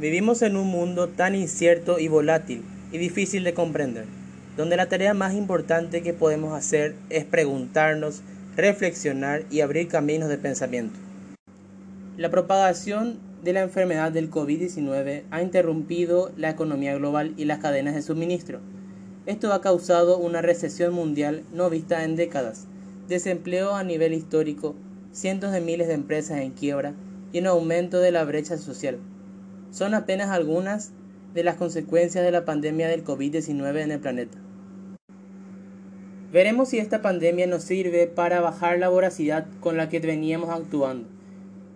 Vivimos en un mundo tan incierto y volátil y difícil de comprender, donde la tarea más importante que podemos hacer es preguntarnos, reflexionar y abrir caminos de pensamiento. La propagación de la enfermedad del COVID-19 ha interrumpido la economía global y las cadenas de suministro. Esto ha causado una recesión mundial no vista en décadas, desempleo a nivel histórico, cientos de miles de empresas en quiebra y un aumento de la brecha social son apenas algunas de las consecuencias de la pandemia del COVID-19 en el planeta. Veremos si esta pandemia nos sirve para bajar la voracidad con la que veníamos actuando.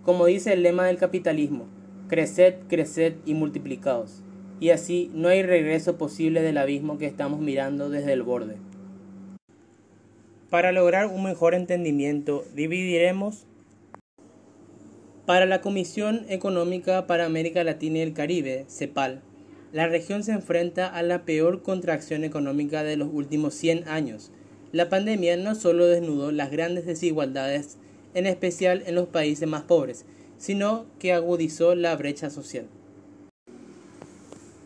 Como dice el lema del capitalismo, creced, creced y multiplicaos. Y así no hay regreso posible del abismo que estamos mirando desde el borde. Para lograr un mejor entendimiento, dividiremos para la Comisión Económica para América Latina y el Caribe, CEPAL, la región se enfrenta a la peor contracción económica de los últimos 100 años. La pandemia no solo desnudó las grandes desigualdades, en especial en los países más pobres, sino que agudizó la brecha social.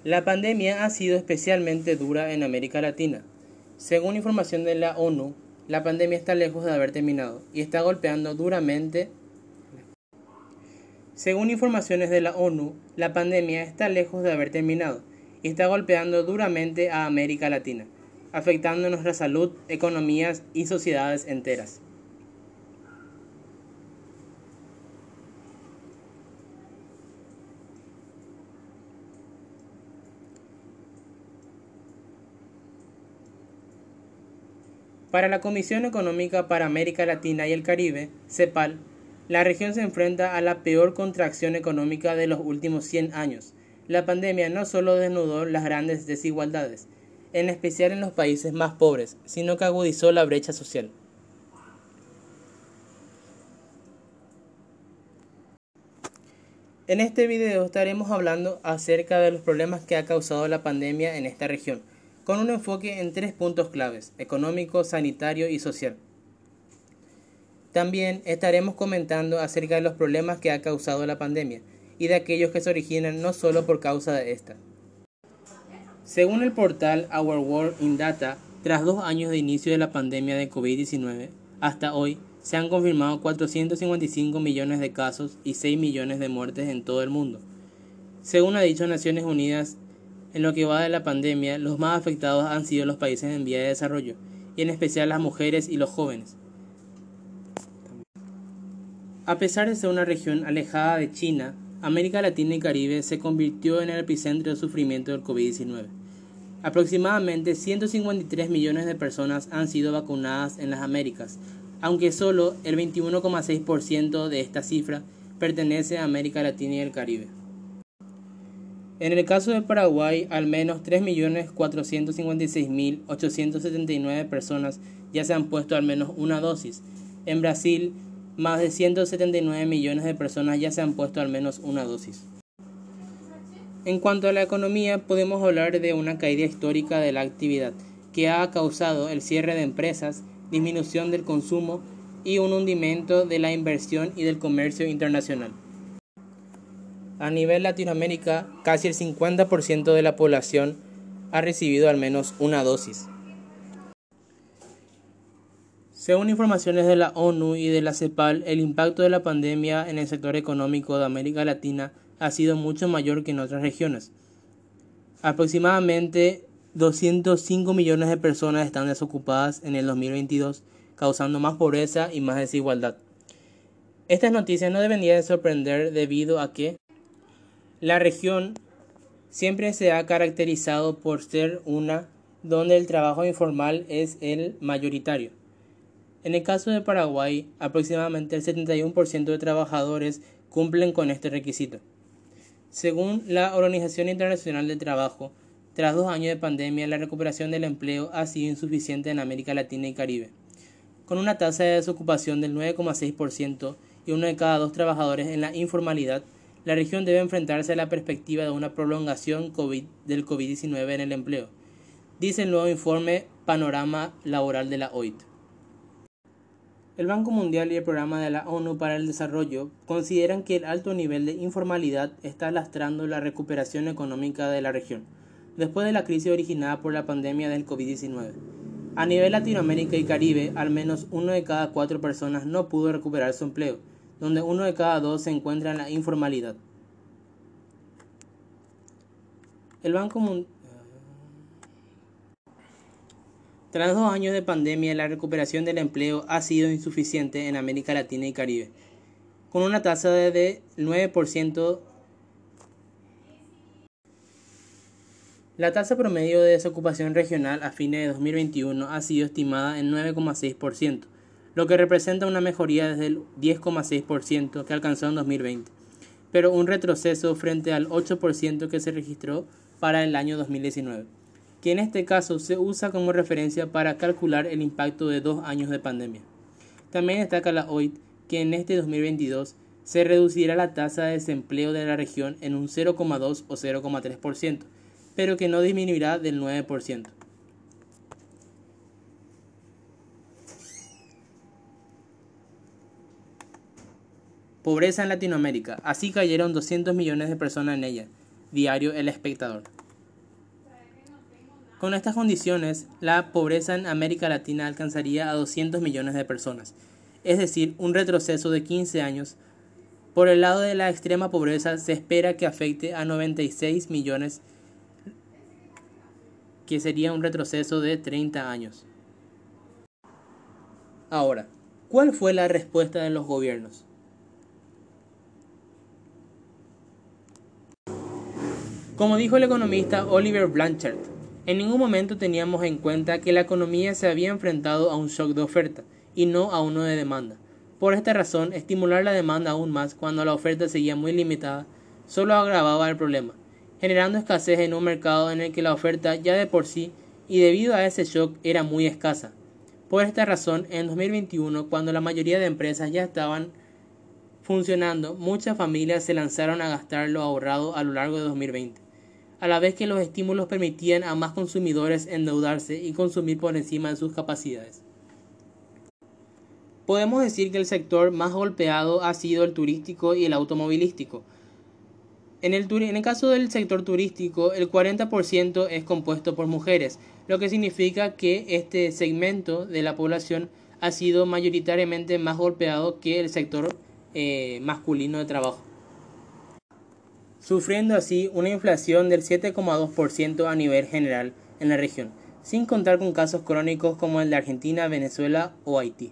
La pandemia ha sido especialmente dura en América Latina. Según información de la ONU, la pandemia está lejos de haber terminado y está golpeando duramente según informaciones de la ONU, la pandemia está lejos de haber terminado y está golpeando duramente a América Latina, afectando nuestra salud, economías y sociedades enteras. Para la Comisión Económica para América Latina y el Caribe, CEPAL, la región se enfrenta a la peor contracción económica de los últimos 100 años. La pandemia no solo desnudó las grandes desigualdades, en especial en los países más pobres, sino que agudizó la brecha social. En este video estaremos hablando acerca de los problemas que ha causado la pandemia en esta región, con un enfoque en tres puntos claves, económico, sanitario y social. También estaremos comentando acerca de los problemas que ha causado la pandemia y de aquellos que se originan no solo por causa de esta. Según el portal Our World in Data, tras dos años de inicio de la pandemia de COVID-19, hasta hoy se han confirmado 455 millones de casos y 6 millones de muertes en todo el mundo. Según ha dicho Naciones Unidas, en lo que va de la pandemia, los más afectados han sido los países en vía de desarrollo, y en especial las mujeres y los jóvenes. A pesar de ser una región alejada de China, América Latina y Caribe se convirtió en el epicentro del sufrimiento del COVID-19. Aproximadamente 153 millones de personas han sido vacunadas en las Américas, aunque solo el 21,6% de esta cifra pertenece a América Latina y el Caribe. En el caso de Paraguay, al menos 3.456.879 personas ya se han puesto al menos una dosis. En Brasil, más de 179 millones de personas ya se han puesto al menos una dosis. En cuanto a la economía, podemos hablar de una caída histórica de la actividad que ha causado el cierre de empresas, disminución del consumo y un hundimiento de la inversión y del comercio internacional. A nivel Latinoamérica, casi el 50% de la población ha recibido al menos una dosis. Según informaciones de la ONU y de la CEPAL, el impacto de la pandemia en el sector económico de América Latina ha sido mucho mayor que en otras regiones. Aproximadamente 205 millones de personas están desocupadas en el 2022, causando más pobreza y más desigualdad. Estas noticias no deberían sorprender debido a que la región siempre se ha caracterizado por ser una donde el trabajo informal es el mayoritario. En el caso de Paraguay, aproximadamente el 71% de trabajadores cumplen con este requisito. Según la Organización Internacional del Trabajo, tras dos años de pandemia, la recuperación del empleo ha sido insuficiente en América Latina y Caribe. Con una tasa de desocupación del 9,6% y uno de cada dos trabajadores en la informalidad, la región debe enfrentarse a la perspectiva de una prolongación del COVID-19 en el empleo, dice el nuevo informe Panorama Laboral de la OIT. El Banco Mundial y el Programa de la ONU para el Desarrollo consideran que el alto nivel de informalidad está lastrando la recuperación económica de la región, después de la crisis originada por la pandemia del COVID-19. A nivel Latinoamérica y Caribe, al menos uno de cada cuatro personas no pudo recuperar su empleo, donde uno de cada dos se encuentra en la informalidad. Tras dos años de pandemia, la recuperación del empleo ha sido insuficiente en América Latina y Caribe, con una tasa de 9%. La tasa promedio de desocupación regional a fines de 2021 ha sido estimada en 9,6%, lo que representa una mejoría desde el 10,6% que alcanzó en 2020, pero un retroceso frente al 8% que se registró para el año 2019 que en este caso se usa como referencia para calcular el impacto de dos años de pandemia. También destaca la OIT que en este 2022 se reducirá la tasa de desempleo de la región en un 0,2 o 0,3%, pero que no disminuirá del 9%. Pobreza en Latinoamérica. Así cayeron 200 millones de personas en ella. Diario El Espectador. Con estas condiciones, la pobreza en América Latina alcanzaría a 200 millones de personas, es decir, un retroceso de 15 años. Por el lado de la extrema pobreza se espera que afecte a 96 millones, que sería un retroceso de 30 años. Ahora, ¿cuál fue la respuesta de los gobiernos? Como dijo el economista Oliver Blanchard, en ningún momento teníamos en cuenta que la economía se había enfrentado a un shock de oferta y no a uno de demanda. Por esta razón, estimular la demanda aún más cuando la oferta seguía muy limitada solo agravaba el problema, generando escasez en un mercado en el que la oferta ya de por sí y debido a ese shock era muy escasa. Por esta razón, en 2021, cuando la mayoría de empresas ya estaban funcionando, muchas familias se lanzaron a gastar lo ahorrado a lo largo de 2020 a la vez que los estímulos permitían a más consumidores endeudarse y consumir por encima de sus capacidades. Podemos decir que el sector más golpeado ha sido el turístico y el automovilístico. En el, en el caso del sector turístico, el 40% es compuesto por mujeres, lo que significa que este segmento de la población ha sido mayoritariamente más golpeado que el sector eh, masculino de trabajo sufriendo así una inflación del 7,2% a nivel general en la región, sin contar con casos crónicos como el de Argentina, Venezuela o Haití.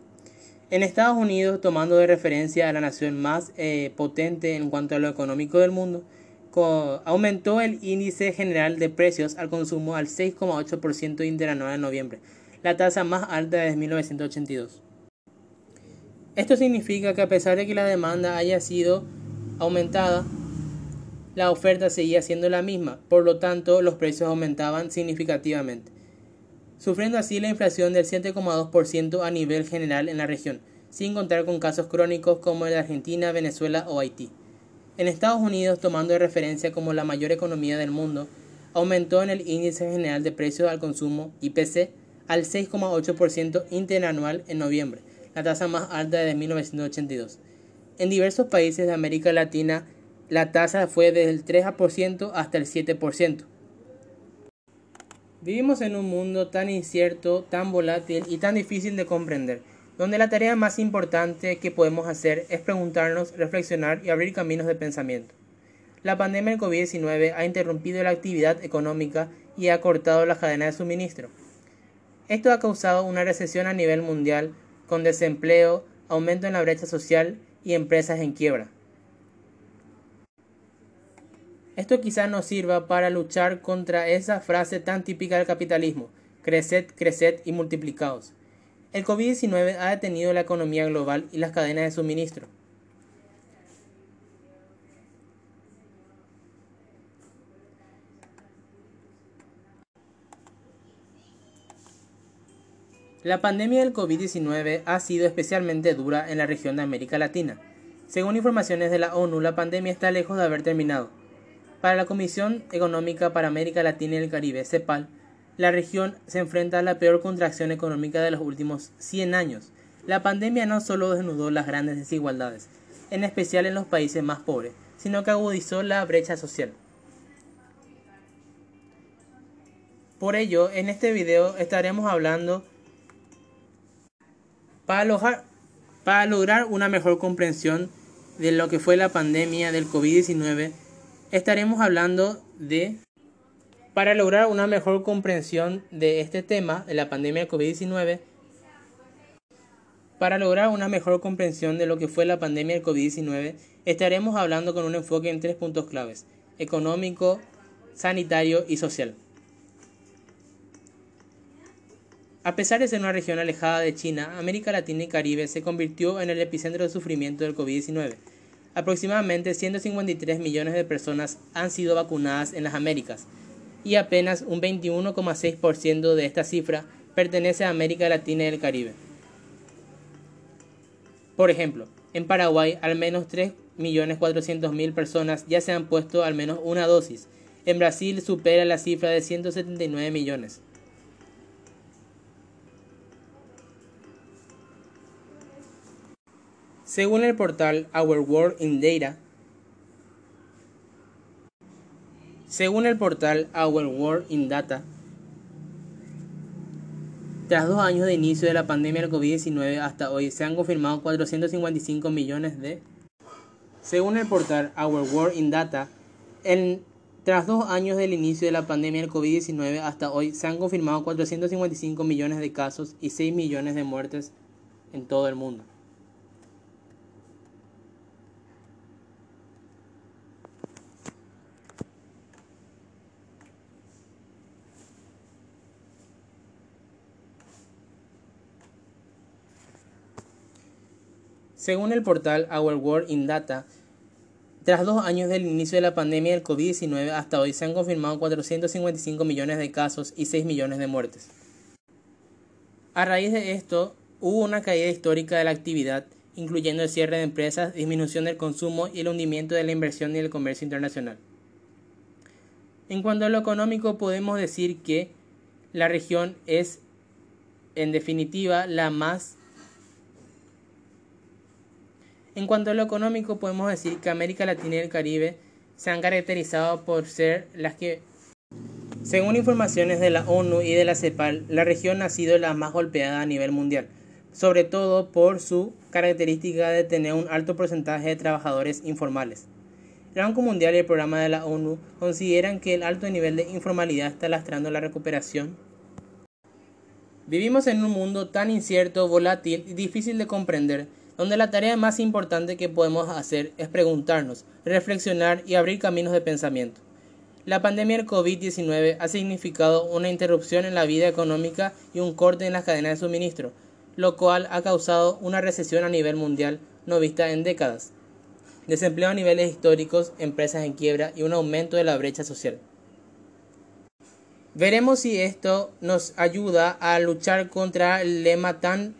En Estados Unidos, tomando de referencia a la nación más eh, potente en cuanto a lo económico del mundo, aumentó el índice general de precios al consumo al 6,8% interanual en noviembre, la tasa más alta desde 1982. Esto significa que a pesar de que la demanda haya sido aumentada, la oferta seguía siendo la misma, por lo tanto los precios aumentaban significativamente, sufriendo así la inflación del 7,2% a nivel general en la región, sin contar con casos crónicos como el de Argentina, Venezuela o Haití. En Estados Unidos, tomando de referencia como la mayor economía del mundo, aumentó en el índice general de precios al consumo IPC al 6,8% interanual en noviembre, la tasa más alta desde 1982. En diversos países de América Latina, la tasa fue desde el 3% hasta el 7%. Vivimos en un mundo tan incierto, tan volátil y tan difícil de comprender, donde la tarea más importante que podemos hacer es preguntarnos, reflexionar y abrir caminos de pensamiento. La pandemia del COVID-19 ha interrumpido la actividad económica y ha cortado la cadena de suministro. Esto ha causado una recesión a nivel mundial, con desempleo, aumento en la brecha social y empresas en quiebra. Esto quizás nos sirva para luchar contra esa frase tan típica del capitalismo, creced, creced y multiplicaos. El COVID-19 ha detenido la economía global y las cadenas de suministro. La pandemia del COVID-19 ha sido especialmente dura en la región de América Latina. Según informaciones de la ONU, la pandemia está lejos de haber terminado. Para la Comisión Económica para América Latina y el Caribe, CEPAL, la región se enfrenta a la peor contracción económica de los últimos 100 años. La pandemia no solo desnudó las grandes desigualdades, en especial en los países más pobres, sino que agudizó la brecha social. Por ello, en este video estaremos hablando para lograr, una mejor comprensión de lo que fue la pandemia del COVID-19, estaremos hablando de para lograr una mejor comprensión de este tema de la pandemia del COVID-19, para lograr una mejor comprensión de lo que fue la pandemia del COVID-19, estaremos hablando con un enfoque en tres puntos claves, económico, sanitario y social. A pesar de ser una región alejada de China, América Latina y Caribe se convirtió en el epicentro de sufrimiento del COVID-19. Aproximadamente 153 millones de personas han sido vacunadas en las Américas y apenas un 21,6% de esta cifra pertenece a América Latina y el Caribe. Por ejemplo, en Paraguay al menos 3.400.000 personas ya se han puesto al menos una dosis. En Brasil supera la cifra de 179 millones. Según el portal Our World in Data, según el portal Our World in Data, tras dos años de inicio de la pandemia del COVID-19 hasta hoy, se han confirmado 455 millones de... Según el portal Our World in Data, tras dos años del inicio de la pandemia del COVID-19 hasta hoy, se han confirmado 455 millones de casos y 6 millones de muertes en todo el mundo. Según el portal Our World in Data, tras dos años del inicio de la pandemia del COVID-19 hasta hoy se han confirmado 455 millones de casos y 6 millones de muertes. A raíz de esto, hubo una caída histórica de la actividad, incluyendo el cierre de empresas, disminución del consumo y el hundimiento de la inversión y el comercio internacional. En cuanto a lo económico, podemos decir que la región es, en definitiva, la más en cuanto a lo económico, podemos decir que América Latina y el Caribe se han caracterizado por ser las que, según informaciones de la ONU y de la CEPAL, la región ha sido la más golpeada a nivel mundial, sobre todo por su característica de tener un alto porcentaje de trabajadores informales. El Banco Mundial y el programa de la ONU consideran que el alto nivel de informalidad está lastrando la recuperación. Vivimos en un mundo tan incierto, volátil y difícil de comprender donde la tarea más importante que podemos hacer es preguntarnos, reflexionar y abrir caminos de pensamiento. La pandemia del COVID-19 ha significado una interrupción en la vida económica y un corte en las cadenas de suministro, lo cual ha causado una recesión a nivel mundial no vista en décadas, desempleo a niveles históricos, empresas en quiebra y un aumento de la brecha social. Veremos si esto nos ayuda a luchar contra el lema tan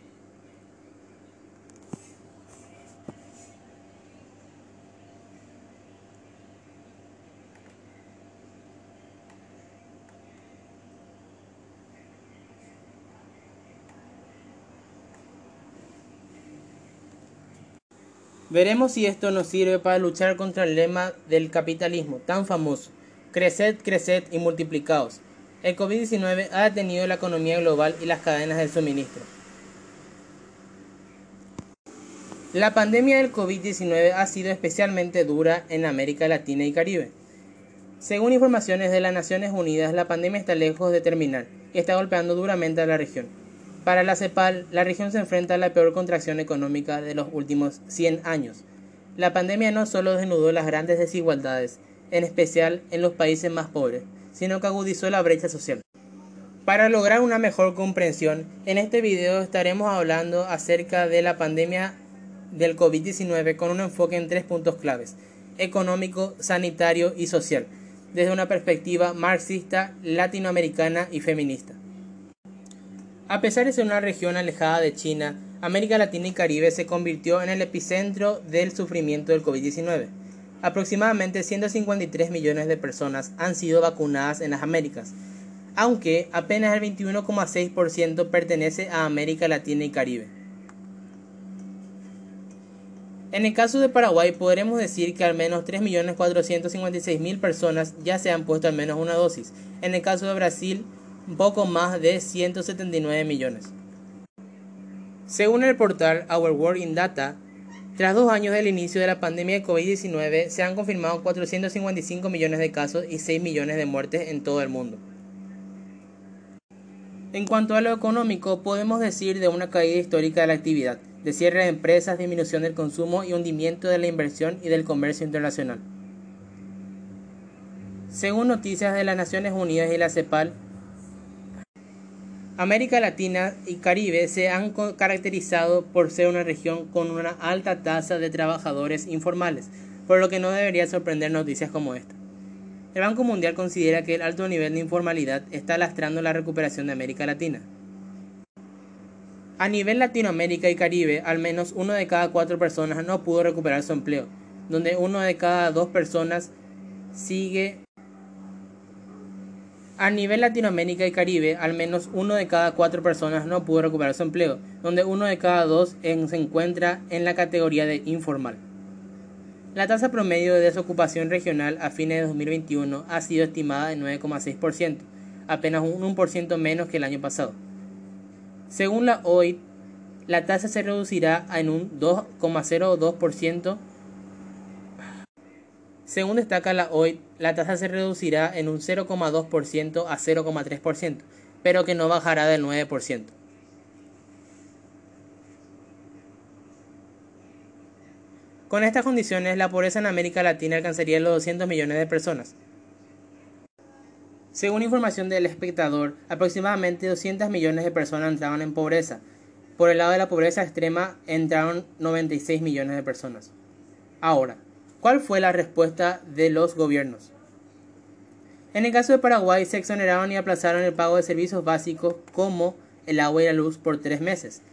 Veremos si esto nos sirve para luchar contra el lema del capitalismo tan famoso, creced, creced y multiplicaos. El COVID-19 ha detenido la economía global y las cadenas de suministro. La pandemia del COVID-19 ha sido especialmente dura en América Latina y Caribe. Según informaciones de las Naciones Unidas, la pandemia está lejos de terminar y está golpeando duramente a la región. Para la CEPAL, la región se enfrenta a la peor contracción económica de los últimos 100 años. La pandemia no solo desnudó las grandes desigualdades, en especial en los países más pobres, sino que agudizó la brecha social. Para lograr una mejor comprensión, en este video estaremos hablando acerca de la pandemia del COVID-19 con un enfoque en tres puntos claves, económico, sanitario y social, desde una perspectiva marxista, latinoamericana y feminista. A pesar de ser una región alejada de China, América Latina y Caribe se convirtió en el epicentro del sufrimiento del COVID-19. Aproximadamente 153 millones de personas han sido vacunadas en las Américas, aunque apenas el 21,6% pertenece a América Latina y Caribe. En el caso de Paraguay podremos decir que al menos 3.456.000 personas ya se han puesto al menos una dosis. En el caso de Brasil, poco más de 179 millones. Según el portal Our World in Data, tras dos años del inicio de la pandemia de COVID-19, se han confirmado 455 millones de casos y 6 millones de muertes en todo el mundo. En cuanto a lo económico, podemos decir de una caída histórica de la actividad, de cierre de empresas, disminución del consumo y hundimiento de la inversión y del comercio internacional. Según noticias de las Naciones Unidas y la CEPAL, América Latina y Caribe se han caracterizado por ser una región con una alta tasa de trabajadores informales, por lo que no debería sorprender noticias como esta. El Banco Mundial considera que el alto nivel de informalidad está lastrando la recuperación de América Latina. A nivel Latinoamérica y Caribe, al menos uno de cada cuatro personas no pudo recuperar su empleo, donde uno de cada dos personas sigue a nivel Latinoamérica y Caribe, al menos uno de cada cuatro personas no pudo recuperar su empleo, donde uno de cada dos se encuentra en la categoría de informal. La tasa promedio de desocupación regional a fines de 2021 ha sido estimada en 9,6%, apenas un 1% menos que el año pasado. Según la OIT, la tasa se reducirá en un 2,02% según destaca la OIT, la tasa se reducirá en un 0,2% a 0,3%, pero que no bajará del 9%. Con estas condiciones, la pobreza en América Latina alcanzaría los 200 millones de personas. Según información del espectador, aproximadamente 200 millones de personas entraban en pobreza. Por el lado de la pobreza extrema entraron 96 millones de personas. Ahora, ¿Cuál fue la respuesta de los gobiernos? En el caso de Paraguay se exoneraron y aplazaron el pago de servicios básicos como el agua y la luz por tres meses.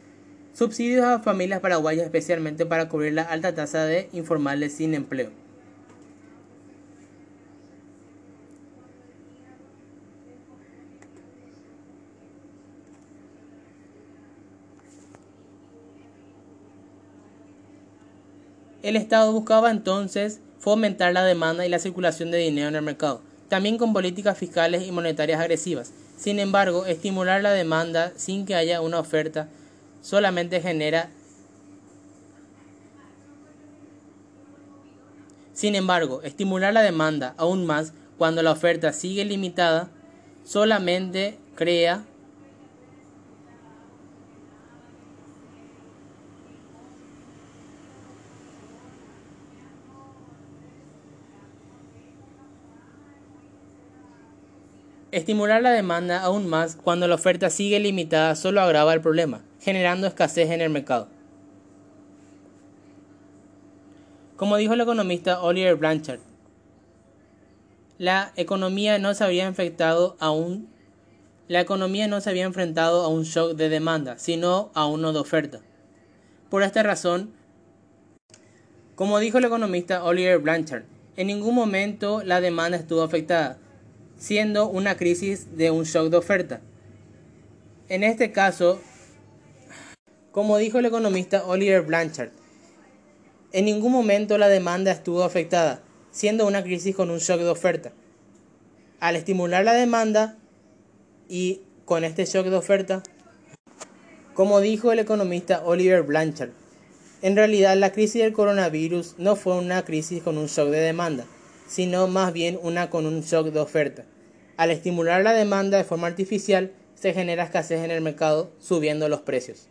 Subsidios a familias paraguayas especialmente para cubrir la alta tasa de informales sin empleo. El Estado buscaba entonces fomentar la demanda y la circulación de dinero en el mercado, también con políticas fiscales y monetarias agresivas. Sin embargo, estimular la demanda sin que haya una oferta solamente genera Sin embargo, estimular la demanda aún más cuando la oferta sigue limitada solamente crea Estimular la demanda aún más cuando la oferta sigue limitada solo agrava el problema, generando escasez en el mercado. Como dijo el economista Oliver Blanchard, la economía no se había enfrentado a un la economía no se había enfrentado a un shock de demanda, sino a uno de oferta. Por esta razón, como dijo el economista Oliver Blanchard, en ningún momento la demanda estuvo afectada, siendo una crisis de un shock de oferta. En este caso, como dijo el economista Oliver Blanchard, en ningún momento la demanda estuvo afectada, siendo una crisis con un shock de oferta. Al estimular la demanda y con este shock de oferta, como dijo el economista Oliver Blanchard, en realidad la crisis del coronavirus no fue una crisis con un shock de demanda, sino más bien una con un shock de oferta. Al estimular la demanda de forma artificial, se genera escasez en el mercado, subiendo los precios.